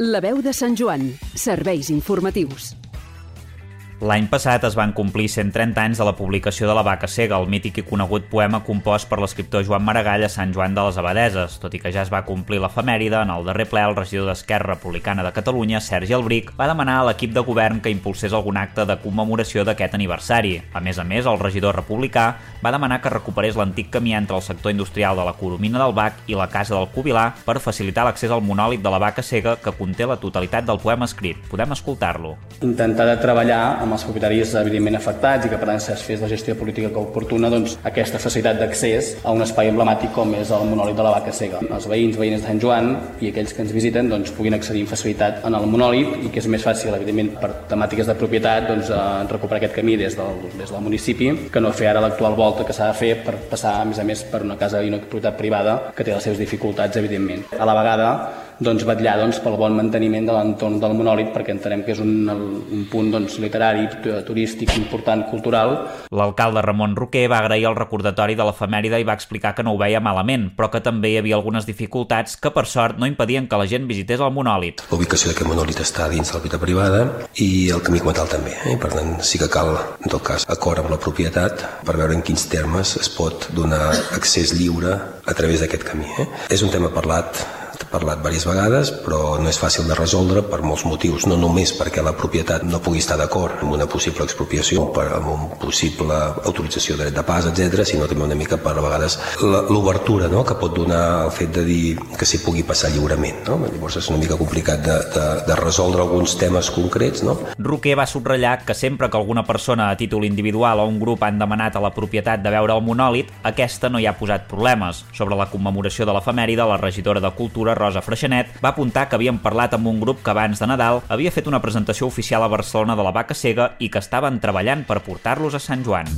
La veu de Sant Joan. Serveis informatius. L'any passat es van complir 130 anys de la publicació de La vaca cega, el mític i conegut poema compost per l'escriptor Joan Maragall a Sant Joan de les Abadeses. Tot i que ja es va complir l'efemèride, en el darrer ple el regidor d'Esquerra Republicana de Catalunya, Sergi Albric, va demanar a l'equip de govern que impulsés algun acte de commemoració d'aquest aniversari. A més a més, el regidor republicà va demanar que recuperés l'antic camí entre el sector industrial de la Coromina del Bac i la Casa del Cubilà per facilitar l'accés al monòlit de la vaca cega que conté la totalitat del poema escrit. Podem escoltar-lo. Intentar de treballar amb amb els propietaris evidentment afectats i que per tant es fes la gestió política que oportuna doncs, aquesta facilitat d'accés a un espai emblemàtic com és el monòlit de la vaca cega. Els veïns, veïnes de Sant Joan i aquells que ens visiten doncs, puguin accedir amb facilitat en el monòlit i que és més fàcil, evidentment, per temàtiques de propietat doncs, eh, recuperar aquest camí des del, des del municipi que no fer ara l'actual volta que s'ha de fer per passar, a més a més, per una casa i una propietat privada que té les seves dificultats, evidentment. A la vegada, doncs, vetllar doncs, pel bon manteniment de l'entorn del monòlit perquè entenem que és un, un punt doncs, literari, turístic, important, cultural. L'alcalde Ramon Roquer va agrair el recordatori de l'efemèride i va explicar que no ho veia malament, però que també hi havia algunes dificultats que per sort no impedien que la gent visités el monòlit. La ubicació d'aquest monòlit està dins de la propietat privada i el camí cometal també. Eh? Per tant, sí que cal, en tot cas, acord amb la propietat per veure en quins termes es pot donar accés lliure a través d'aquest camí. Eh? És un tema parlat parlat diverses vegades, però no és fàcil de resoldre per molts motius, no només perquè la propietat no pugui estar d'acord amb una possible expropiació, per, amb un possible autorització de dret de pas, etc, sinó també una mica per a vegades l'obertura no? que pot donar el fet de dir que s'hi pugui passar lliurement. No? Llavors és una mica complicat de, de, de resoldre alguns temes concrets. No? Roquer va subratllar que sempre que alguna persona a títol individual o un grup han demanat a la propietat de veure el monòlit, aquesta no hi ha posat problemes. Sobre la commemoració de l'efemèride, la regidora de Cultura, Rosa Freixenet, va apuntar que havien parlat amb un grup que abans de Nadal havia fet una presentació oficial a Barcelona de la vaca cega i que estaven treballant per portar-los a Sant Joan.